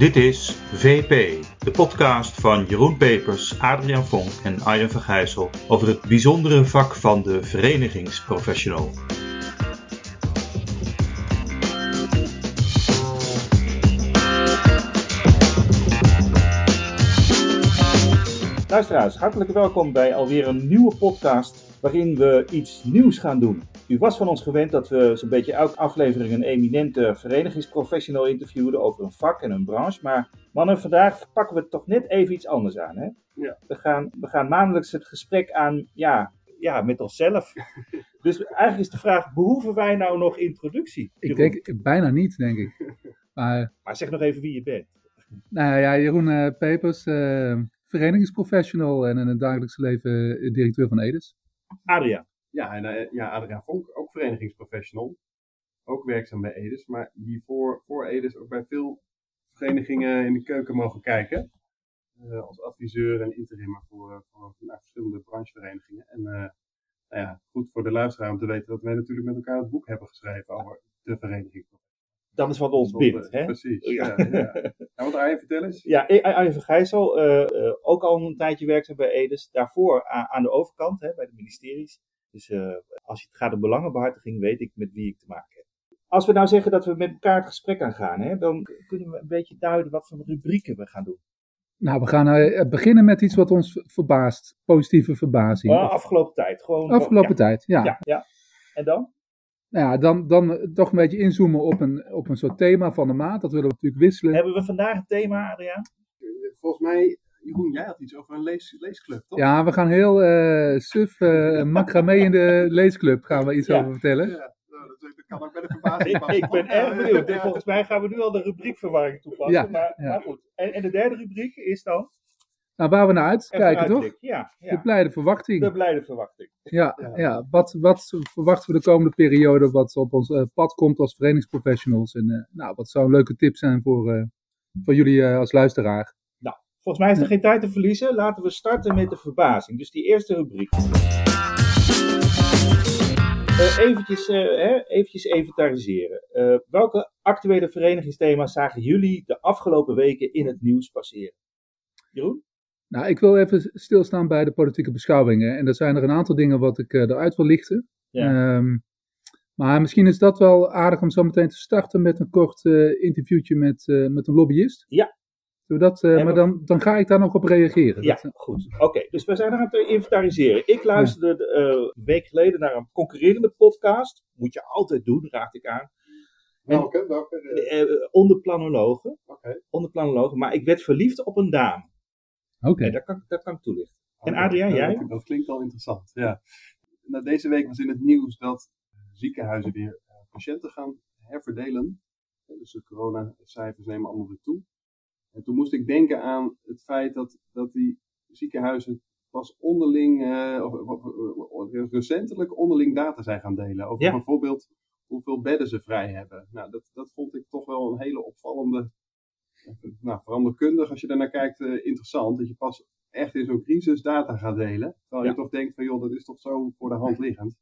Dit is VP, de podcast van Jeroen Pepers, Adriaan Vonk en Arjen van Gijssel over het bijzondere vak van de verenigingsprofessional. Luisteraars, hartelijk welkom bij alweer een nieuwe podcast waarin we iets nieuws gaan doen. U was van ons gewend dat we zo'n beetje elke aflevering een eminente verenigingsprofessional interviewden over een vak en een branche. Maar mannen, vandaag pakken we het toch net even iets anders aan. Hè? Ja. We, gaan, we gaan maandelijks het gesprek aan ja, ja, met onszelf. dus eigenlijk is de vraag, behoeven wij nou nog introductie? Ik denk bijna niet, denk ik. Maar, Maar zeg nog even wie je bent. nou ja, Jeroen eh, Pepers, eh, verenigingsprofessional en in het dagelijkse leven directeur van Edes. Adriaan. Ja, en eh, ja, Adriaan Vonk, ook verenigingsprofessional. Ook werkzaam bij Edes, maar hiervoor voor Edes ook bij veel verenigingen in de keuken mogen kijken. Eh, als adviseur en interimmer voor, eh, voor nou, verschillende brancheverenigingen. En nou ja, goed voor de luisteraar om te weten dat wij natuurlijk met elkaar het boek hebben geschreven over de vereniging. Dat is wat ons bindt. Hè? Precies. Ja. Ja. Ja, En wat Arjen, vertel eens. Ja, Arjen van Gijssel, ook al een tijdje werkzaam bij Edes. Daarvoor aan de overkant, hè, bij de ministeries. Dus eh, als het gaat om belangenbehartiging, weet ik met wie ik te maken heb. Als we nou zeggen dat we met elkaar het gesprek aangaan, hè, dan kunnen we een beetje duiden wat voor rubrieken we gaan doen. Nou, we gaan eh, beginnen met iets wat ons verbaast. Positieve verbazing. Oh, afgelopen tijd. Gewoon, Afgelopen ja, tijd, ja. Ja, ja. En dan? Nou ja, dan, dan eh, toch een beetje inzoomen op een, op een soort thema van de maand. Dat willen we natuurlijk wisselen. Hebben we vandaag een thema, Adriaan? Volgens mij, Jeroen, jij had iets over een lees, leesclub, toch? Ja, we gaan heel eh suf, eh macramé in de leesclub gaan we iets Ja. over vertellen. Ja, nou, dat, dat kan ook bij de verbazing Ik, ben erg benieuwd. Volgens mij gaan we nu al de rubriekverwarring toepassen. Ja, maar, ja. maar goed. En, en de derde rubriek is dan? Nou, waar we naar uitkijken, toch? Ja, De blijde verwachting. De blijde verwachting. Ja, Ja. ja. Wat, wat verwachten we de komende periode wat op ons eh, pad komt als verenigingsprofessionals? En eh, nou, wat zou een leuke tip zijn voor, eh, voor jullie eh, als luisteraar? Volgens mij is er geen tijd te verliezen. Laten we starten met de verbazing. Dus die eerste rubriek. Eh eventjes, eh, hè, eventjes inventariseren. Eh, welke actuele verenigingsthema's zagen jullie de afgelopen weken in het nieuws passeren? Jeroen? Nou, ik wil even stilstaan bij de politieke beschouwingen. En er zijn er een aantal dingen wat ik eruit wil lichten. Ja. Ehm, maar misschien is dat wel aardig om zo meteen te starten met een kort interviewtje met, met een lobbyist. Ja. Dat, eh, maar dan, dan ga ik daar nog op reageren. Ja, Dat, eh, goed. Oké, dus we zijn aan het inventariseren. Ik luisterde eh, een week geleden naar een concurrerende podcast. Moet je altijd doen, raad ik aan. Welke? Welke? eh, Eh, onder planologen. Oké. Onder planologen. Maar ik werd verliefd op een dame. Oké. En dat kan, dat kan ik toelichten. En Oh, Adriaan, dat- jij? Dat, dat klinkt al interessant, ja. Nou, deze week was in het nieuws dat ziekenhuizen weer eh, patiënten gaan herverdelen. Dus de coronacijfers nemen allemaal weer toe. En toen moest ik denken aan het feit dat, dat die ziekenhuizen pas onderling, eh, of, of- of- of recentelijk onderling data zijn gaan delen. Over Ja. bijvoorbeeld hoeveel bedden ze vrij hebben. Nou, dat, dat vond ik toch wel een hele opvallende, nou, veranderkundig als je daarnaar kijkt, eh, interessant. Dat je pas echt in zo'n crisis data gaat delen. Terwijl Ja. je toch denkt van joh, dat is toch zo voor de hand liggend.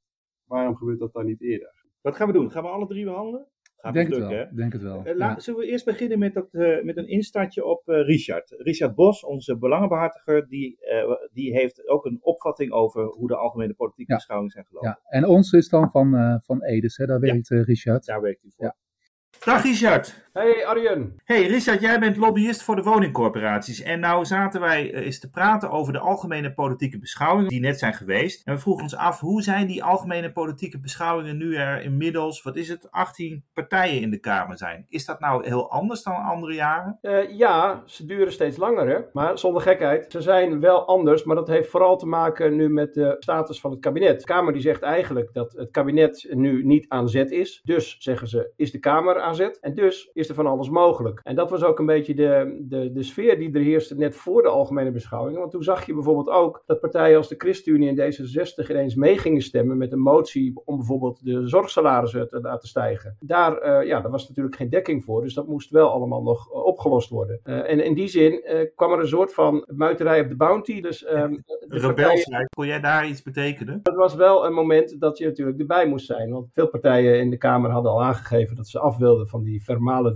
Waarom gebeurt dat dan niet eerder? Wat gaan we doen? Gaan we alle drie behandelen? Gaat denk het lukken, wel. hè? ik Denk het wel. Eh, la- ja. Zullen we eerst beginnen met, dat, eh, met een instartje op eh, Richard. Richard Bos, onze belangenbehartiger, die, eh, die heeft ook een opvatting over hoe de algemene politieke Ja. beschouwingen zijn gelopen. Ja. En ons is dan van, eh, van Edes, hè? daar werkt Richard. Daar werkt hij voor. Ja. Dag Richard. Hey Arjen! Hey Richard, jij bent lobbyist voor de woningcorporaties. En nou zaten wij eh, eens te praten over de algemene politieke beschouwingen die net zijn geweest. En we vroegen ons af, hoe zijn die algemene politieke beschouwingen nu er inmiddels, wat is het, 18 partijen in de Kamer zijn? Is dat nou heel anders dan andere jaren? Eh, ja, ze duren steeds langer, hè? maar zonder gekheid. Ze zijn wel anders, maar dat heeft vooral te maken nu met de status van het kabinet. De Kamer die zegt eigenlijk dat het kabinet nu niet aan zet is. Dus, zeggen ze, is de Kamer aan zet. En dus is er van alles mogelijk. En dat was ook een beetje de, de, de sfeer die er heerste net voor de algemene beschouwingen. Want toen zag je bijvoorbeeld ook dat partijen als de ChristenUnie en D66 ineens mee gingen stemmen met een motie om bijvoorbeeld de zorgsalarissen te laten stijgen. Daar, eh, ja, daar was natuurlijk geen dekking voor, dus dat moest wel allemaal nog eh, opgelost worden. Eh, en in die zin kwam er een soort van muiterij op de bounty. Dus zijn. Kon jij daar iets betekenen? Het was wel een moment dat je natuurlijk erbij moest zijn. Want veel partijen in de Kamer hadden al aangegeven dat ze af wilden van die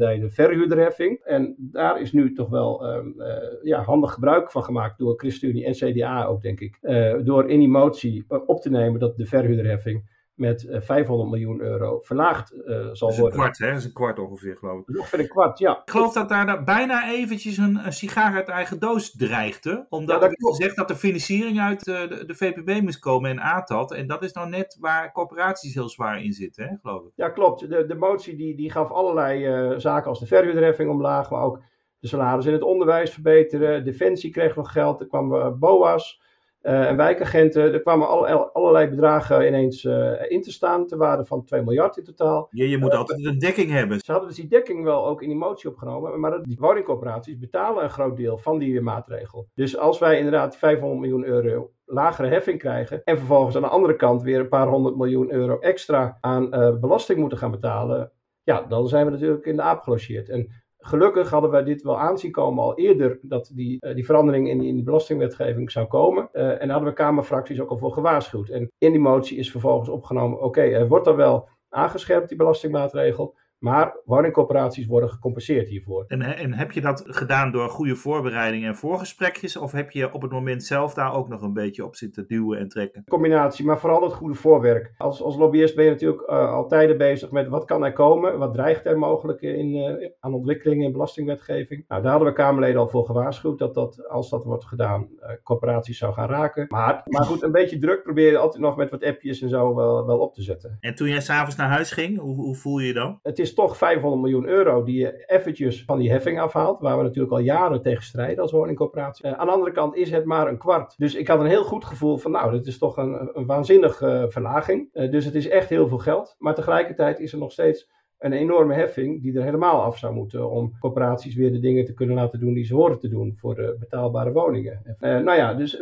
vermalendijde verhuurderheffing. En daar is nu toch wel ehm, eh, ja, handig gebruik van gemaakt door ChristenUnie en CDA ook, denk ik. Eh, door in die motie eh, op te nemen dat de verhuurderheffing met eh, 500 miljoen euro verlaagd eh, zal Dat is een worden. kwart, hè? Dat is een kwart ongeveer, geloof ik. Ongeveer een kwart, ja. Ik geloof dat daar da- bijna eventjes een, een sigaar uit eigen doos dreigde. Omdat Ja, dat gezegd dat de financiering uit eh, de, de VPB moest komen en ATAT. En dat is nou net waar corporaties heel zwaar in zitten, hè, geloof ik. Ja, klopt. De, de motie die, die gaf allerlei eh, zaken als de verhuurderheffing omlaag, maar ook de salaris in het onderwijs verbeteren. Defensie kreeg nog geld, er kwamen eh, BOA's eh, en wijkagenten. Er kwamen alle- allerlei bedragen ineens eh, in te staan, ter waarde van 2 miljard in totaal. Je, je moet altijd een dekking hebben. Ze hadden dus die dekking wel ook in die motie opgenomen, maar die woningcorporaties betalen een groot deel van die maatregel. Dus als wij inderdaad 500 miljoen euro lagere heffing krijgen en vervolgens aan de andere kant weer een paar honderd miljoen euro extra aan eh, belasting moeten gaan betalen, ja, dan zijn we natuurlijk in de aap gelogeerd. En gelukkig hadden wij dit wel aanzien komen al eerder dat die, eh, die verandering in, in die belastingwetgeving zou komen. Eh, en hadden we Kamerfracties ook al voor gewaarschuwd. En in die motie is vervolgens opgenomen, oké, er wordt dan wel aangescherpt, die belastingmaatregel. Maar woningcorporaties worden gecompenseerd hiervoor. En, en heb je dat gedaan door goede voorbereiding en voorgesprekjes? Of heb je op het moment zelf daar ook nog een beetje op zitten duwen en trekken? Combinatie, maar vooral het goede voorwerk. Als, als lobbyist ben je natuurlijk uh, al tijden bezig met wat kan er komen, wat dreigt er mogelijk in, uh, aan ontwikkelingen in belastingwetgeving. Nou, daar hadden we Kamerleden al voor gewaarschuwd dat dat, als dat wordt gedaan, uh, corporaties zou gaan raken. Maar, maar goed, een beetje druk probeer je altijd nog met wat appjes en zo wel, wel op te zetten. En toen jij s'avonds naar huis ging, hoe, hoe voel je je dan? Het is toch 500 miljoen euro die je eventjes van die heffing afhaalt, waar we natuurlijk al jaren tegen strijden als woningcorporatie. Uh, aan de andere kant is het maar een kwart. Dus ik had een heel goed gevoel van, nou, dit is toch een, een waanzinnige uh, verlaging. Uh, dus het is echt heel veel geld. Maar tegelijkertijd is er nog steeds een enorme heffing die er helemaal af zou moeten om corporaties weer de dingen te kunnen laten doen die ze horen te doen voor betaalbare woningen. nou ja, dus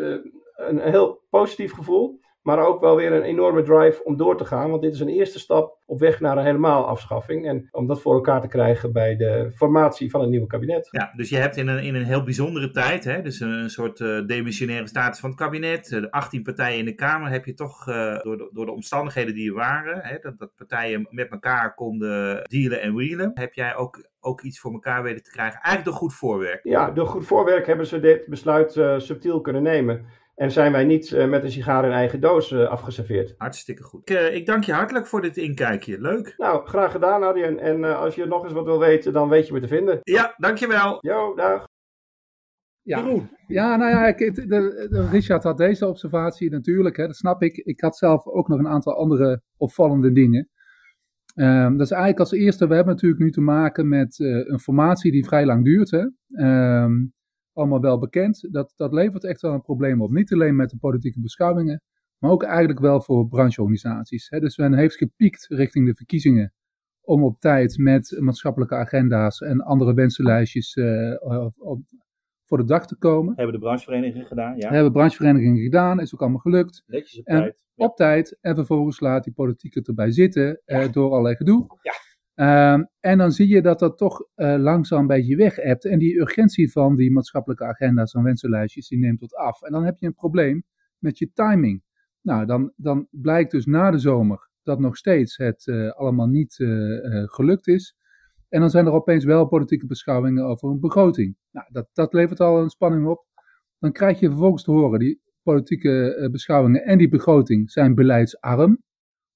een heel positief gevoel. Maar ook wel weer een enorme drive om door te gaan. Want dit is een eerste stap op weg naar een helemaal afschaffing. En om dat voor elkaar te krijgen bij de formatie van een nieuw kabinet. Ja, dus je hebt in een, in een heel bijzondere tijd, hè, dus een, een soort uh, demissionaire status van het kabinet. De 18 partijen in de Kamer heb je toch uh, door, de, door de omstandigheden die er waren. Hè, dat, dat partijen met elkaar konden dealen en wheelen. Heb jij ook ook iets voor elkaar weten te krijgen. Eigenlijk door goed voorwerk. Ja, door goed voorwerk hebben ze dit besluit uh, subtiel kunnen nemen. En zijn wij niet uh, met een sigaar in eigen doos uh, afgeserveerd. Hartstikke goed. Ik, uh, ik, dank je hartelijk voor dit inkijkje. Leuk. Nou, graag gedaan Arjen. En als je nog eens wat wil weten, dan weet je me te vinden. Ja, dankjewel. Jo, dag. Ja, Jeroen. ja nou ja, ik, de, de, Richard had deze observatie natuurlijk, hè, dat snap ik. Ik had zelf ook nog een aantal andere opvallende dingen. Um, dat is eigenlijk als eerste, we hebben natuurlijk nu te maken met een formatie die vrij lang duurt. Hè. Um, allemaal wel bekend. Dat, dat levert echt wel een probleem op. Niet alleen met de politieke beschouwingen, maar ook eigenlijk wel voor brancheorganisaties. He, dus men heeft gepiekt richting de verkiezingen om op tijd met maatschappelijke agenda's en andere wensenlijstjes uh, op, op, voor de dag te komen. Hebben de brancheverenigingen gedaan, ja. Hebben brancheverenigingen gedaan, is ook allemaal gelukt. Netjes op en, tijd. Ja. Op tijd en vervolgens laat die politiek het erbij zitten ja. uh, door allerlei gedoe. Ja. Um, en dan zie je dat dat toch uh, langzaam een beetje weg hebt. En die urgentie van die maatschappelijke agenda's en wensenlijstjes, die neemt tot af. En dan heb je een probleem met je timing. Nou, dan, dan blijkt dus na de zomer dat nog steeds het uh, allemaal niet uh, gelukt is. En dan zijn er opeens wel politieke beschouwingen over een begroting. Nou, dat, dat levert al een spanning op. Dan krijg je vervolgens te horen, die politieke beschouwingen en die begroting zijn beleidsarm.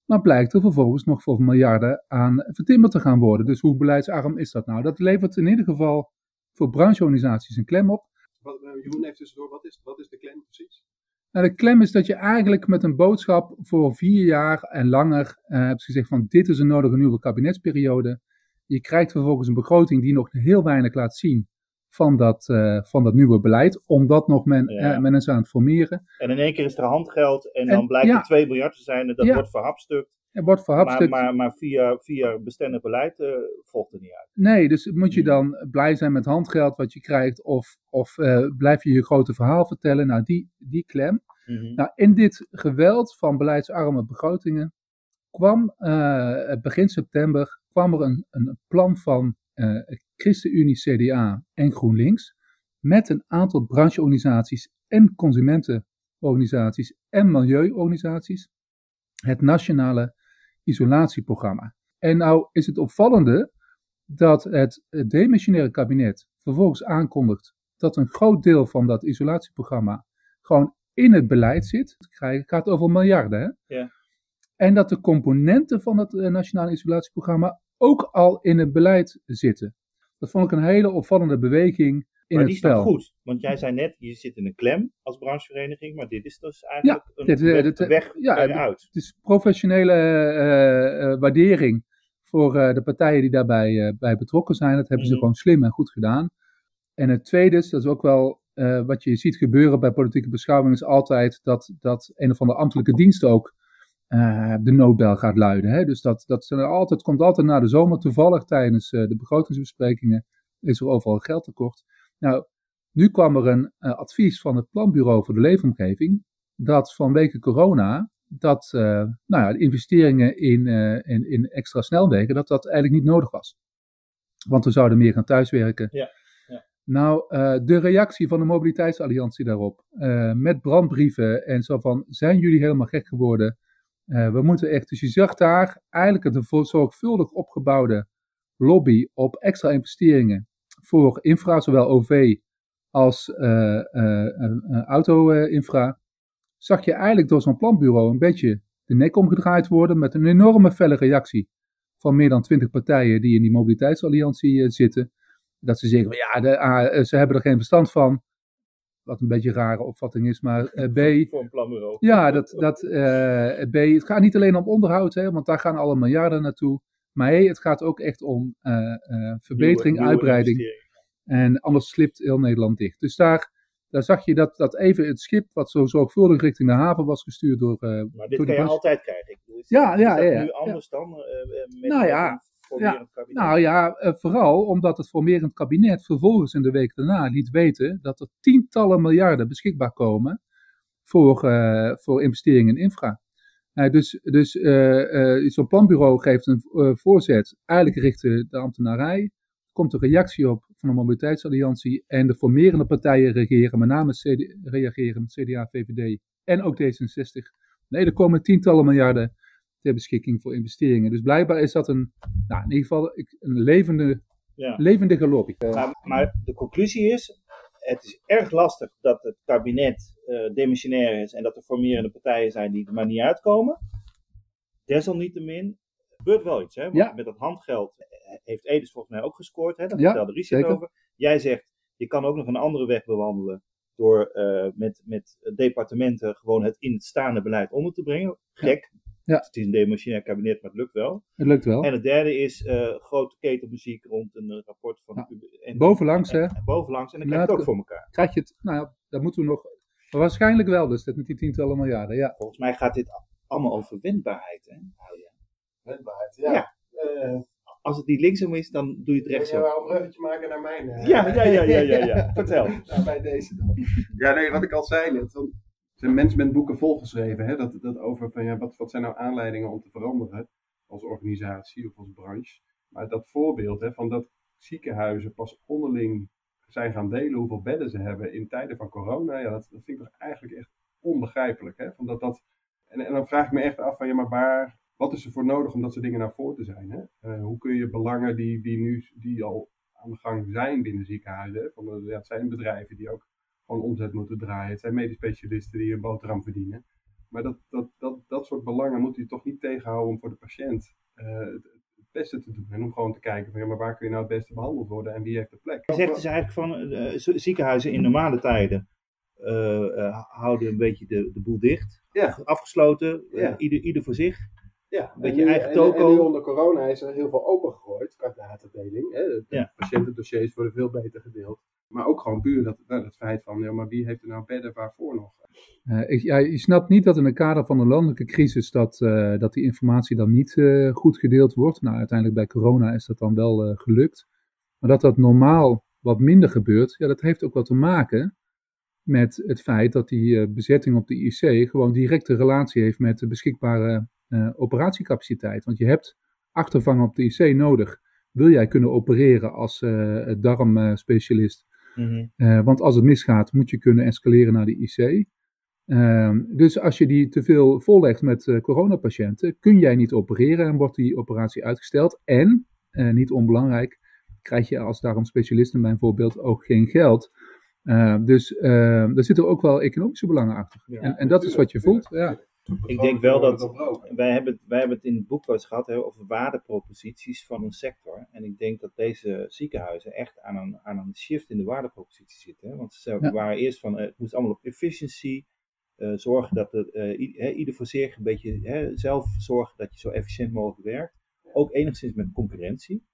Maar blijkt er vervolgens nog voor miljarden aan vertimmerd te gaan worden. Dus hoe beleidsarm is dat nou? Dat levert in ieder geval voor brancheorganisaties een klem op. Wat, Jeroen heeft tussendoor, wat is, wat is de klem precies? Nou, de klem is dat je eigenlijk met een boodschap voor vier jaar en langer uh, hebt gezegd van dit is een nodige nieuwe kabinetsperiode. Je krijgt vervolgens een begroting die nog heel weinig laat zien van dat, uh, van dat nieuwe beleid, omdat nog men, ja. uh, men is aan het formeren. En in één keer is er handgeld en dan blijkt ja. er 2 miljard te zijn en dat ja. wordt verhapstukt. Het wordt verhapstukt. Maar, maar, maar via, via bestendig beleid uh, volgt er niet uit. Nee, dus moet je dan blij zijn met handgeld wat je krijgt of, of blijf je je grote verhaal vertellen? Nou, die, die klem. Mhm. Nou, in dit geweld van beleidsarme begrotingen kwam begin september kwam er een, een plan van ChristenUnie, CDA en GroenLinks met een aantal brancheorganisaties en gezondheidsorganisaties en milieuorganisaties het nationale isolatieprogramma. En nou is het opvallende dat het demissionaire kabinet vervolgens aankondigt dat een groot deel van dat isolatieprogramma gewoon in het beleid zit. Het gaat over miljarden. Hè? Ja. En dat de componenten van het eh, nationale isolatieprogramma ook al in het beleid zitten. Dat vond ik een hele opvallende beweging in maar die is spel. dan goed, want jij zei net, je zit in een klem als branchevereniging, maar dit is dus eigenlijk een dit, eh, weg, dit, eh, weg ja, eruit. Het is professionele eh, waardering voor de partijen die daarbij bij betrokken zijn. Dat hebben ze Mhm. gewoon slim en goed gedaan. En het tweede is, dat is ook wel wat je ziet gebeuren bij politieke beschouwing, is altijd dat, dat een of andere ambtelijke dienst ook eh, de noodbel gaat luiden. Hè? Dus dat, dat zijn altijd, komt altijd na de zomer, toevallig tijdens eh, de begrotingsbesprekingen, is er overal geldtekort. Nou, nu kwam er een eh, advies van het Planbureau voor de Leefomgeving, dat vanwege corona, dat nou ja, de investeringen in, in, in extra snelwegen, dat dat eigenlijk niet nodig was. Want we zouden meer gaan thuiswerken. Ja. Nou, de reactie van de Mobiliteitsalliantie daarop, met brandbrieven en zo van, zijn jullie helemaal gek geworden? Eh, we moeten echt, dus je zag daar eigenlijk een zorgvuldig opgebouwde lobby op extra investeringen voor infra, zowel OV als eh, eh, eh, auto-infra. Zag je eigenlijk door zo'n planbureau een beetje de nek omgedraaid worden met een enorme felle reactie van meer dan twintig partijen die in die mobiliteitsalliantie zitten. Dat ze zeggen, ja, ze hebben er geen verstand van. Wat een beetje een rare opvatting is, maar eh, B, Voor een planbureau. ja, dat, dat, eh, B, het gaat niet alleen om onderhoud, hè, want daar gaan alle miljarden naartoe. Maar hey, het gaat ook echt om eh, verbetering, Nieuwe- nieuwe uitbreiding. En anders slipt heel Nederland dicht. Dus daar, daar zag je dat, dat even het schip, wat zo zorgvuldig richting de haven was gestuurd door. Maar dit door kan je altijd krijgen. Ik bedoel, is- Ja, ja, is dat ja, nu ja. anders dan eh, met Nou ja, formerend kabinet? Nou ja, eh, vooral omdat het formerend kabinet vervolgens in de week daarna liet weten dat er tientallen miljarden beschikbaar komen voor, eh, voor investeringen in infra. Eh, dus dus eh, zo'n planbureau geeft een voorzet, eigenlijk richtte de ambtenarij, komt een reactie op van de Mobiliteitsalliantie en de formerende partijen reageren, met name CD, reageren CDA, VVD en ook D66. Nee, er komen tientallen miljarden ter beschikking voor investeringen. Dus blijkbaar is dat een, nou, in ieder geval een levende, Ja. levendige lobby. Maar, maar de conclusie is, het is erg lastig dat het kabinet eh demissionair is en dat er formerende partijen zijn die er maar niet uitkomen. Desalniettemin gebeurt wel iets. Hè? Want Ja. met dat handgeld heeft Edis volgens mij ook gescoord. Hè? Dat Ja, vertelde Richard zeker. over. Jij zegt, je kan ook nog een andere weg bewandelen door eh, met, met departementen gewoon het in het staande beleid onder te brengen. Gek. Ja. Het is een demissionair kabinet, maar het lukt wel. Het lukt wel. En het derde is eh, grote ketelmuziek rond een eh, rapport van... Ja. en- Bovenlangs, en- hè? en bovenlangs, en dan Ja, krijg je het ook voor elkaar. Krijg je het, nou ja, dat moeten we nog, maar waarschijnlijk wel dus, dat met die tientallen miljarden, ja. Volgens mij gaat dit allemaal over wendbaarheid. Hè? Nou ja. Wendbaarheid, Ja. ja. Eh, Als het niet linksom is, dan doe je het rechtsom. je wel een bruggetje maken naar mijn... Ja, ja, ja, ja, ja, ja. Vertel. Nou, bij deze dan. Ja, nee, wat ik al zei net. Van- Er zijn managementboeken volgeschreven. Hè, dat, dat over van, ja, wat, wat zijn nou aanleidingen om te veranderen als organisatie of als branche. Maar dat voorbeeld hè, van dat ziekenhuizen pas onderling zijn gaan delen hoeveel bedden ze hebben in tijden van corona. Ja, dat, vind ik toch eigenlijk echt onbegrijpelijk. Hè? Van dat, dat, en, en dan vraag ik me echt af van ja, maar waar, wat is er voor nodig om dat soort dingen naar voor te zijn? Hè? Eh, hoe kun je belangen die, die nu die al aan de gang zijn binnen ziekenhuizen. Van, de- ja, het zijn bedrijven die ook gewoon omzet moeten draaien. Het zijn medisch specialisten die een boterham verdienen. Maar dat, dat, dat, dat soort belangen moet u toch niet tegenhouden om voor de patiënt eh, het, het beste te doen. En om gewoon te kijken van ja, maar waar kun je nou het beste behandeld worden en wie heeft de plek. Je zegt dus eigenlijk van eh, ziekenhuizen in normale tijden eh, houden een beetje de, de boel dicht. Ja. Afgesloten, Ja. ieder, ieder voor zich. Ja, Een beetje en nu- eigen en- toko. En nu onder corona is er heel veel opengegooid qua datadeling. Hè. De Ja. patiëntendossiers worden veel beter gedeeld. Maar ook gewoon puur dat, nou, dat feit van, ja, maar wie heeft er nou bedden waarvoor nog? Eh, ik, ja, je snapt niet dat in het kader van een landelijke crisis dat, eh, dat die informatie dan niet eh, goed gedeeld wordt. Nou, uiteindelijk bij corona is dat dan wel eh, gelukt. Maar dat dat normaal wat minder gebeurt, ja, dat heeft ook wat te maken met het feit dat die eh, bezetting op de IC gewoon directe relatie heeft met de beschikbare operatiecapaciteit. Want je hebt achtervang op de IC nodig. Wil jij kunnen opereren als eh darmspecialist? Mhm. Eh, want als het misgaat, moet je kunnen escaleren naar de IC. Ehm, dus als je die te veel vollegt met uh, coronapatiënten, kun jij niet opereren en wordt die operatie uitgesteld. En, uh, niet onbelangrijk, krijg je als daarom specialisten bijvoorbeeld ook geen geld. Uh, dus uh, er zitten ook wel economische belangen achter. Ja, en, en dat is wat je voelt. Ja. Ik denk wel dat wij hebben, wij hebben het in het boek wel eens gehad hè, over waardeproposities van een sector. En ik denk dat deze ziekenhuizen echt aan een, aan een shift in de waardepropositie zitten. Hè? Want ze ja. waren eerst van het moest allemaal op efficiency. Uh, zorgen dat het, uh, ieder voor zich een beetje hè, zelf zorgen dat je zo efficiënt mogelijk werkt. Ook enigszins met concurrentie.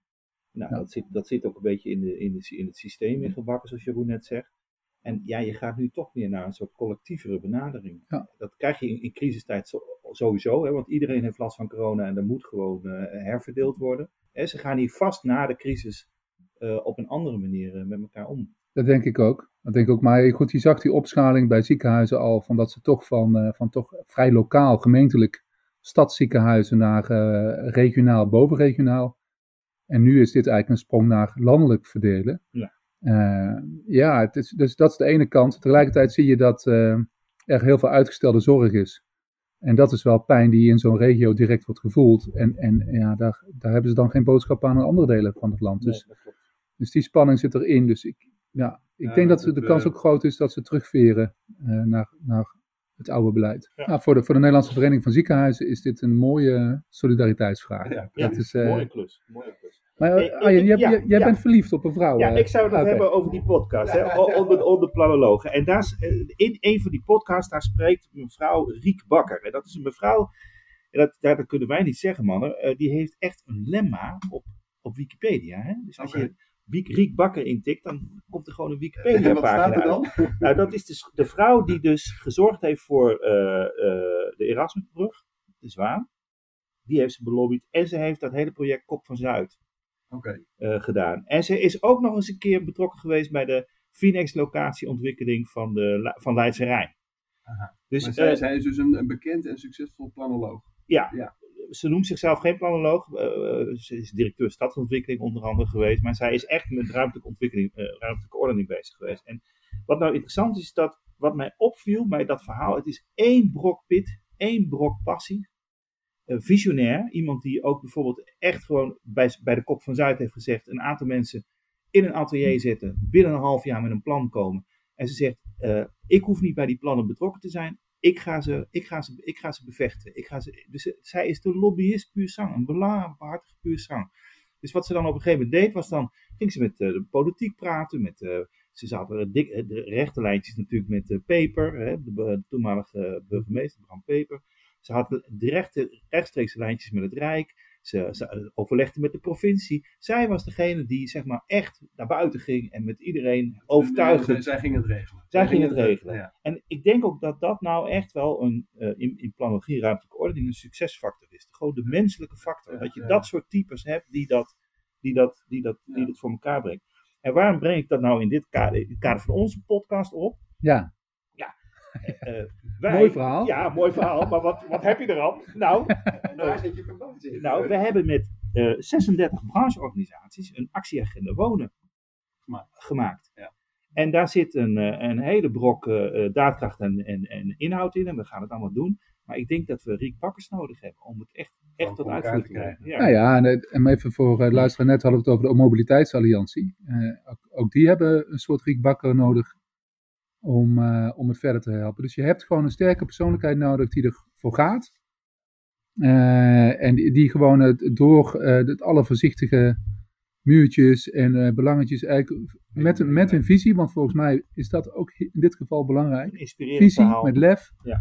Nou, ja. dat, zit, dat zit ook een beetje in, de, in, de, in het systeem ingebakken, zoals Jeroen net zegt. En ja, je gaat nu toch meer naar een soort collectievere benadering. Ja. Dat krijg je in, in crisistijd zo, sowieso, hè, want iedereen heeft last van corona en dat moet gewoon uh, herverdeeld worden. En ze gaan hier vast na de crisis uh, op een andere manier uh, met elkaar om. Dat denk ik ook. Dat denk ik ook. Maar goed, je zag die opschaling bij ziekenhuizen al, van dat ze toch van, van toch vrij lokaal, gemeentelijk stadsziekenhuizen naar regionaal, bovenregionaal. En nu is dit eigenlijk een sprong naar landelijk verdelen. Ja. Uh, ja, het is, dus dat is de ene kant. Tegelijkertijd zie je dat uh, er heel veel uitgestelde zorg is. En dat is wel pijn die in zo'n regio direct wordt gevoeld. En, en ja, daar, daar hebben ze dan geen boodschap aan in andere delen van het land. Dus, Nee, dus die spanning zit erin. Dus ik, ja, ik Ja, denk dat de kans eh, ook groot is dat ze terugveren uh, naar, naar het oude beleid. Ja. Nou, voor, de, voor de Nederlandse Vereniging van Ziekenhuizen is dit een mooie solidariteitsvraag. Ja, Ja, dat is, uh, mooie klus. Mooie klus. Maar Eh, Arjen, jij, ja, jij, ja. bent verliefd op een vrouw. Ja, eh. ik zou het hebben over die podcast, hè, onder, onder planologen. En daar is, eh, in een van die podcasts, daar spreekt mevrouw Riek Bakker. En dat is een mevrouw, en dat, kunnen wij niet zeggen, mannen. eh, die heeft echt een lemma op, op Wikipedia. Hè? Dus als je Wiek, Riek Bakker intikt, dan komt er gewoon een En wat staat Wikipedia-pagina er uit. dan? Nou, dat is dus de vrouw die dus gezorgd heeft voor eh, eh, de Erasmusbrug, de Zwaan. Die heeft ze belobbyd. En ze heeft dat hele project Kop van Zuid Eh, gedaan. En ze is ook nog eens een keer betrokken geweest bij de Phoenix-locatieontwikkeling van, de, van Leidse Rijn. Aha. Dus maar zij, eh, zij is dus een, een bekend en succesvol planoloog. ja, ja. ze noemt zichzelf geen planoloog. eh, ze is directeur stadsontwikkeling onder andere geweest. Maar zij is echt met ruimtelijke ontwikkeling, eh, ruimtelijke ordening bezig geweest. En wat nou interessant is, is dat wat mij opviel bij dat verhaal, het is één brok pit, één brok passie. Visionair, iemand die ook bijvoorbeeld echt gewoon bij, bij de Kop van Zuid heeft gezegd, een aantal mensen in een atelier zitten, binnen een half jaar met een plan komen. En ze zegt, eh, ik hoef niet bij die plannen betrokken te zijn, ik ga ze, ik ga ze, ik ga ze bevechten. Ik ga ze, dus zij is de lobbyist puur sang, een belangenbehartiger puur sang. Dus wat ze dan op een gegeven moment deed, was dan, ging ze met eh, de politiek praten, met, eh, ze zaten dik, de rechte lijntjes natuurlijk met Peper, hè, de, de toenmalige burgemeester Bram Peper. Ze had directe, rechtstreekse lijntjes met het Rijk. Ze, ze overlegde met de provincie. Zij was degene die zeg maar echt naar buiten ging en met iedereen overtuigde. Zij, zij ging het regelen. Zij ging het regelen. Ja. En ik denk ook dat dat nou echt wel een, eh, in, in planologie ruimtelijke ordening een succesfactor is. Gewoon de menselijke factor. Ja, dat je ja. dat soort types hebt die dat, die dat, die dat, die dat voor elkaar brengt. En waarom breng ik dat nou in dit kader, in het kader van onze podcast op? Ja, Eh, wij- Mooi verhaal. Ja, mooi verhaal. Maar wat, wat heb je? Nou, daar zit je verband in. nou, we hebben met eh 36 brancheorganisaties een actieagenda wonen Gemaakt. gemaakt. Ja. En daar zit een, eh, een hele brok eh, eh, daadkracht en, en, en inhoud in. En we gaan het allemaal doen. Maar ik denk dat we Riek Bakkers nodig hebben om het echt, echt tot uitvoering te krijgen. Ja. Nou ja, en, eh, en even voor uh, luisteren, net hadden we het over de mobiliteitsalliantie. Eh, ook, ook die hebben een soort Riek Bakker nodig om, eh, om het verder te helpen. Dus je hebt gewoon een sterke persoonlijkheid nodig die ervoor gaat. Eh, en die, die gewoon het, door eh, het alle voorzichtige muurtjes en eh, belangetjes eigenlijk met, een- met een visie, want volgens mij is dat ook in dit geval belangrijk. Een inspirerend Visie verhaal. met lef. Ja,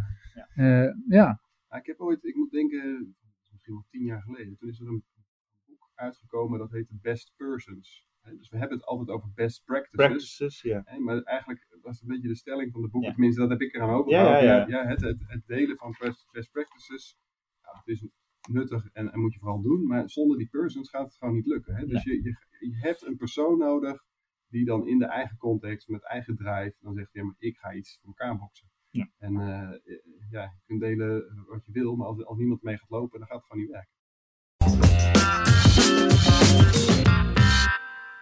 Eh, ja. Ja, ik heb ooit, ik moet denken, misschien wel tien jaar geleden, toen is er een boek uitgekomen dat heette Best Persons. Dus we hebben het altijd over best practices. Practices, ja. maar eigenlijk was een beetje de stelling van de boek, Ja. tenminste dat heb ik eraan Ja, overgehouden. ja, ja. het, het, het delen van best, practices, ja, het is nuttig en, en moet je vooral doen, maar zonder die persons gaat het gewoon niet lukken. Hè? Dus je, je, je hebt een persoon nodig die dan in de eigen context, met eigen drive, dan zegt, ja, maar ik ga iets voor elkaar boksen. Ja. En eh, ja, je kunt delen wat je wil, maar als, als niemand mee gaat lopen, dan gaat het gewoon niet werken.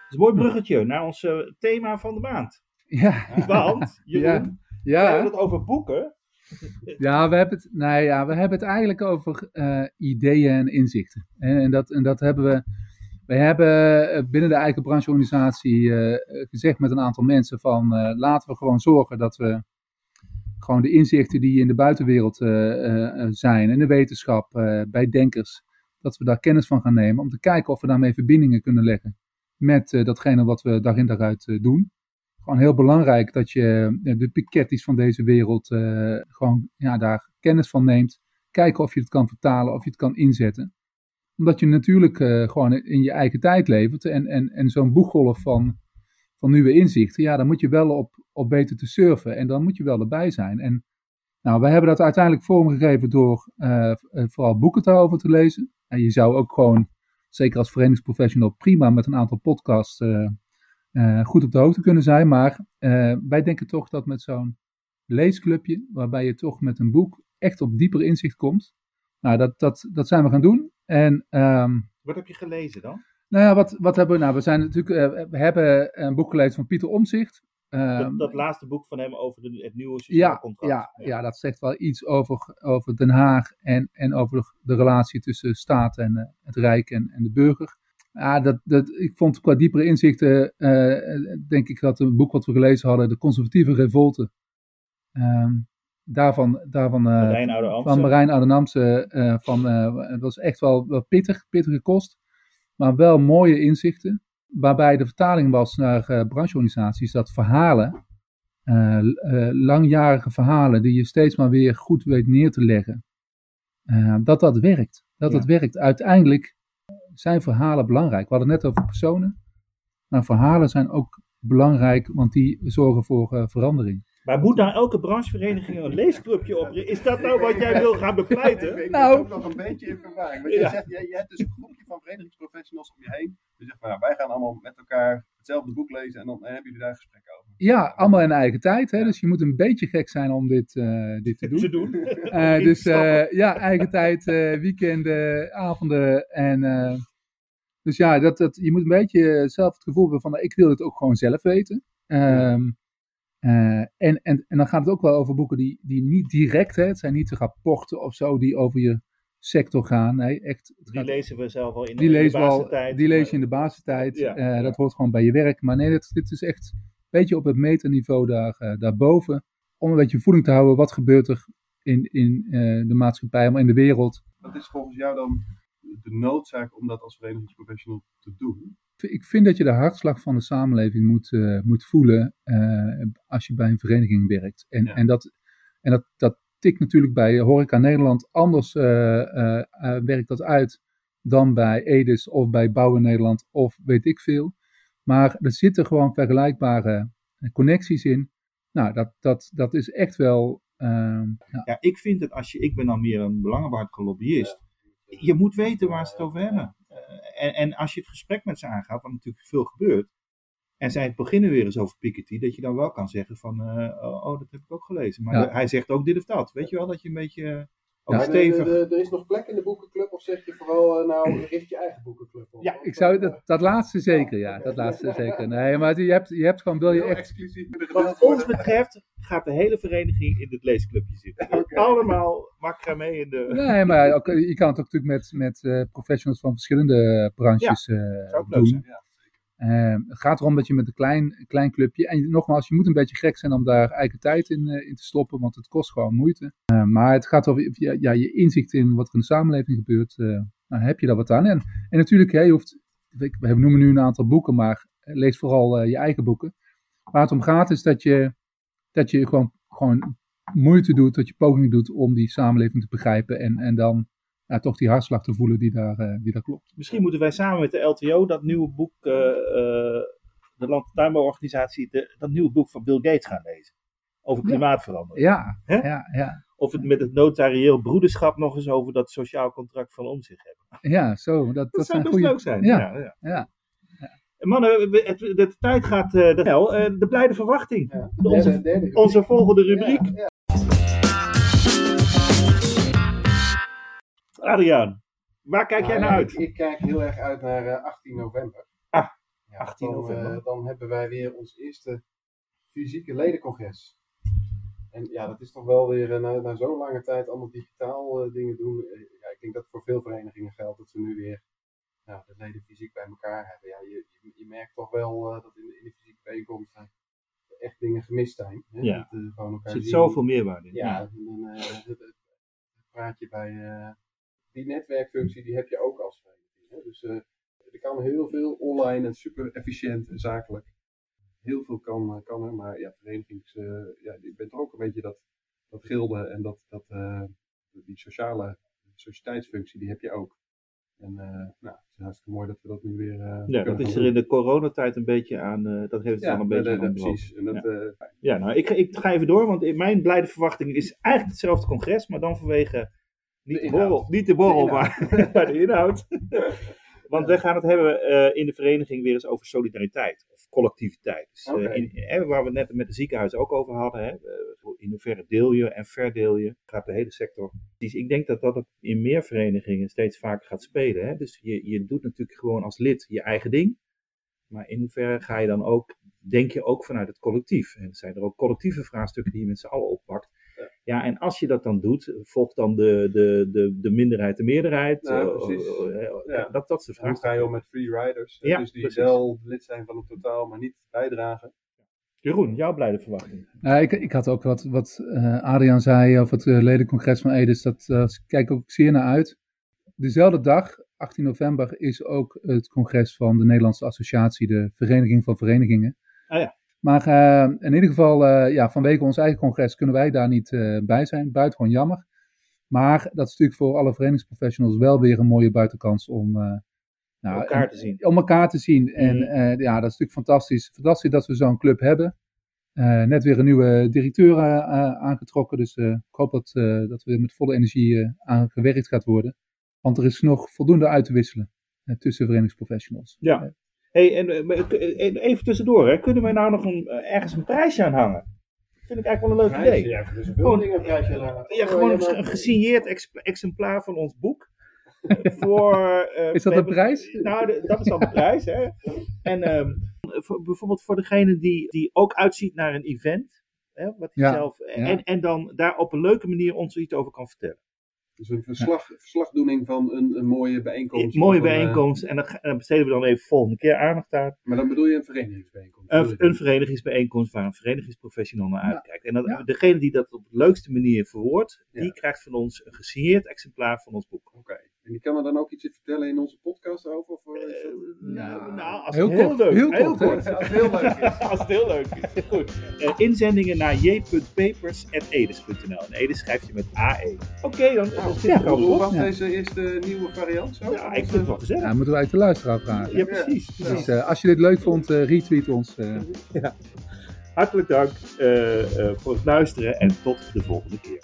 Is een mooi bruggetje naar ons eh, thema van de maand. Ja. Want, Jeroen, Ja. we hebben het over boeken. Ja, we hebben het, nou ja, we hebben het eigenlijk over eh, ideeën en inzichten. En, en, dat, en dat hebben we. We hebben eh, binnen de eigen brancheorganisatie gezegd met een aantal mensen van laten we gewoon zorgen dat we gewoon de inzichten die in de buitenwereld zijn, in de wetenschap, bij denkers, dat we daar kennis van gaan nemen om te kijken of we daarmee verbindingen kunnen leggen met eh, datgene wat we dag in dag uit eh, doen. Gewoon heel belangrijk dat je eh, de Piketty's van deze wereld gewoon ja, daar kennis van neemt. Kijken of je het kan vertalen, of je het kan inzetten. Omdat je natuurlijk gewoon in je eigen tijd levert. En, en, en zo'n boeggolf van, van nieuwe inzichten, ja, daar moet je wel op, op weten te surfen. En dan moet je wel erbij zijn. En nou, we hebben dat uiteindelijk vormgegeven door vooral boeken daarover te lezen. En je zou ook gewoon, zeker als verenigingsprofessional, prima met een aantal podcasts eh, eh, goed op de hoogte kunnen zijn. Maar eh, wij denken toch dat met zo'n leesclubje, waarbij je toch met een boek echt op dieper inzicht komt. Nou, dat, dat, dat zijn we gaan doen. En ehm, Wat heb je gelezen dan? nou ja, wat, wat hebben we nou? We, zijn natuurlijk, we hebben een boek gelezen van Pieter Omzicht. Dat, dat laatste boek van hem over de, het nieuwe sociaal ja, contract. ja, ja, dat zegt wel iets over, over Den Haag en, en over de, de relatie tussen staat en eh, het Rijk en, en de burger. Ja, dat, dat, ik vond qua diepere inzichten, eh, denk ik dat een boek wat we gelezen hadden, De Conservatieve Revolte, ehm, daarvan, daarvan eh, Marijn Amstel. van Marijn Adenamse, eh van, eh, het was echt wel, wel pittig, pittige kost, maar wel mooie inzichten. Waarbij de vertaling was naar eh, brancheorganisaties dat verhalen, eh, eh, langjarige verhalen die je steeds maar weer goed weet neer te leggen, dat dat werkt. Dat Ja. dat werkt. Uiteindelijk zijn verhalen belangrijk. We hadden het net over personen, maar verhalen zijn ook belangrijk, want die zorgen voor verandering. Maar moet nou elke branchevereniging een leesclubje op? Is dat nou wat jij wil gaan Ik bepleiten? weet Nou. nou, ook nog een beetje in verwarring. Want Ja. je, zegt, je, je hebt dus een groepje van verenigingsprofessionals om je heen. Je zegt van, nou, wij gaan allemaal met elkaar hetzelfde boek lezen en dan hebben jullie daar een gesprek over. Ja, allemaal in eigen tijd. Hè? Dus je moet een beetje gek zijn om dit, eh, dit te doen. Te doen. Eh, dus eh, ja, eigen tijd, eh, weekenden, avonden. En, eh, dus ja, dat, dat, je moet een beetje zelf het gevoel hebben van nou, ik wil het ook gewoon zelf weten. Ehm, eh, en, en, en dan gaat het ook wel over boeken die, die niet direct, hè, het zijn niet de rapporten of zo die over je sector gaan. Nee, echt, het Die gaat- lezen we zelf al in, die in de al, basistijd. die lees je in de basistijd. Ja, Eh, ja. Dat hoort gewoon bij je werk. Maar nee, dit, dit is echt een beetje op het meterniveau daar, eh, daarboven. Om een beetje voeling te houden. Wat gebeurt er in, in eh, de maatschappij, maar in de wereld. Wat is volgens jou dan de noodzaak om dat als verenigingsprofessional te doen? Ik vind dat je de hartslag van de samenleving moet, eh, moet voelen eh, als je bij een vereniging werkt. En, Ja. en, dat, en dat, dat tikt natuurlijk bij Horeca Nederland anders eh, eh, eh, werkt dat uit dan bij Edis of bij Bouwen Nederland of weet ik veel. Maar er zitten gewoon vergelijkbare eh, connecties in. Nou, dat, dat, dat is echt wel. eh, ja. Ja, ik vind het als je, ik ben dan meer een belangenbehartigde lobbyist. Je moet weten waar ze het over hebben. En, en als je het gesprek met ze aangaat, wat natuurlijk veel gebeurt. En zij beginnen weer eens over Piketty, dat je dan wel kan zeggen van, eh, oh, oh, dat heb ik ook gelezen. Maar Ja. hij zegt ook dit of dat. Weet je wel, dat je een beetje ook stevig... er is nog plek in de boekenclub of zeg je vooral, eh, nou, richt je eigen boekenclub op? Ja, Ik zou dat, dat laatste zeker, ja. Dat laatste zeker. Nee, maar je hebt, je hebt gewoon, wil je echt exclusief Wat ons betreft gaat de hele vereniging in dit leesclubje zitten. Allemaal macramé in de... Nee, maar ook, je kan het ook natuurlijk met, met eh, professionals van verschillende branches eh, zou ook leuk doen. Zijn. Ja, Eh, het gaat erom dat je met een klein, klein clubje. En nogmaals, je moet een beetje gek zijn om daar eigen tijd in, eh, in te stoppen, want het kost gewoon moeite. Eh, maar het gaat over ja, je inzicht in wat er in de samenleving gebeurt. eh, nou, heb je daar wat aan. En, natuurlijk, je hoeft. We we noemen nu een aantal boeken, maar lees vooral eh, je eigen boeken. Waar het om gaat is dat je, dat je gewoon, gewoon moeite doet, dat je poging doet om die samenleving te begrijpen. En, en dan ja, toch die hartslag te voelen die daar, eh, die daar klopt. Misschien moeten wij samen met de LTO dat nieuwe boek, eh, eh, de Land- en Tuinbouworganisatie, de, dat nieuwe boek van Bill Gates gaan lezen. Over klimaatverandering. Ja, ja, ja. Of het met het notarieel broederschap nog eens over dat sociaal contract van om zich hebben. Ja, zo. Dat, dat, Dat, zou zijn best goede. leuk zijn. Ja. Ja. Ja, Ja. Mannen, de, tijd gaat eh, de hel. Eh, de blijde verwachting. Ja. De- onze, Derde- derde rubriek. onze volgende rubriek. Ja, Adriaan, waar kijk jij Nou naar ja, uit? Ik, ik kijk heel erg uit naar eh, 18 november. Ah, Ja, 18 dan, november. eh, dan hebben wij weer ons eerste fysieke ledencongres. En ja, dat is toch wel weer uh, na, na zo'n lange tijd allemaal digitaal dingen doen. Ja, ik denk dat voor veel verenigingen geldt dat ze nu weer ja, de leden fysiek bij elkaar hebben. Ja, je, je, je merkt toch wel dat in, in de fysieke bijeenkomsten echt dingen gemist zijn. Hè? Ja. Dat, gewoon elkaar Er zit zien. zoveel meerwaarde in. Ja, en dan het, het praat je bij die netwerkfunctie, die heb je ook als vereniging. Dus er kan heel veel online en super efficiënt en zakelijk heel veel kan, kan er, maar ja, verenigings, uh, ja, je bent ook een beetje dat, dat gilde en dat, dat, uh, die sociale sociëteitsfunctie, die heb je ook. En nou, het is hartstikke mooi dat we dat nu weer. ja, dat is er in de coronatijd een beetje aan. dat heeft het ja, dan een beetje aan. precies. En dat, ja. ja, nou, ik, ik ga even door, want in mijn blijde verwachting is eigenlijk hetzelfde congres, maar dan vanwege niet de, de borrel, niet de borrel, de maar, maar de inhoud. Want we gaan het hebben uh, in de vereniging weer eens over solidariteit of collectiviteit. Dus, okay. in, hè, waar we het net met de ziekenhuizen ook over hadden. Hè, in hoeverre deel je en verdeel je, gaat de hele sector. Dus ik denk dat dat in meer verenigingen steeds vaker gaat spelen. Hè. Dus je, je doet natuurlijk gewoon als lid je eigen ding. Maar in hoeverre ga je dan ook, denk je ook vanuit het collectief. En zijn er ook collectieve vraagstukken die je met z'n allen oppakt. Ja. ja, en als je dat dan doet, volgt dan de, de, de, de minderheid de meerderheid. Nou, uh, precies. uh, Ja. Dat, dat is de Hoe vraag. ga je om met free riders? Ja, dus die precies. wel lid zijn van het totaal, maar niet bijdragen. Jeroen, jouw blijde verwachting. Nou, ik, ik had ook wat, wat uh, Adriaan zei over het uh, ledencongres van Edis. Dat uh, kijk ik ook zeer naar uit. Dezelfde dag, 18 november, is ook het congres van de Nederlandse Associatie, de Vereniging van Verenigingen. Ah ja. Maar uh, in ieder geval, uh, ja, vanwege ons eigen congres kunnen wij daar niet uh, bij zijn. Buitengewoon jammer. Maar dat is natuurlijk voor alle verenigingsprofessionals wel weer een mooie buitenkans om, nou, elkaar te zien. Om elkaar te zien. En mm. ja, dat is natuurlijk fantastisch. Fantastisch dat we zo'n club hebben. Uh, net weer een nieuwe directeur uh, aangetrokken. Dus ik hoop dat, dat we met volle energie aan gewerkt gaat worden. Want er is nog voldoende uit te wisselen tussen verenigingsprofessionals. Ja. Hey, en, even tussendoor, hè. kunnen wij nou nog een, ergens een prijsje aan hangen? Vind ik eigenlijk wel een leuk Prijsje, idee. Ja, dus gewoon dingen een prijsje aan hangen. Ja, gewoon een, een gesigneerd ex exemplaar van ons boek. voor, uh, is dat de prijs? Nou, de, dat is dan de prijs. Hè. En um, voor, bijvoorbeeld voor degene die, die ook uitziet naar een event. Hè, wat hij Ja, zelf, ja. en, en dan daar op een leuke manier ons iets over kan vertellen. Dus een verslag, verslagdoening van een, een mooie bijeenkomst. Een mooie een, bijeenkomst. En dan, dan, besteden we dan even volgende keer aandacht aan. Maar dan bedoel je een verenigingsbijeenkomst? Een, een verenigingsbijeenkomst waar een verenigingsprofessional naar Ja. uitkijkt. En dat, Ja. degene die dat op de leukste manier verwoordt, die krijgt van ons een gesigneerd exemplaar van ons boek. Oké. En die kan er dan ook iets vertellen in onze podcast over? Of, uh, is dat- nou, nou, als heel het heel kort, leuk heel heel kort, hè? kort. Als het heel leuk is. als het heel leuk is. Goed. Eh, inzendingen naar j.papers.edis.nl. En Edis schrijf je met AE. Oké, dan, dan zit ja, al Hoe op. was Ja. deze eerste nieuwe variant zo? Ja, ik vind het wel gezellig. Ja, moeten uit de luisteraar vragen. Ja, precies. precies. Dus eh, als je dit leuk vond, eh, retweet ons. eh. Hartelijk dank eh, eh, voor het luisteren en tot de volgende keer.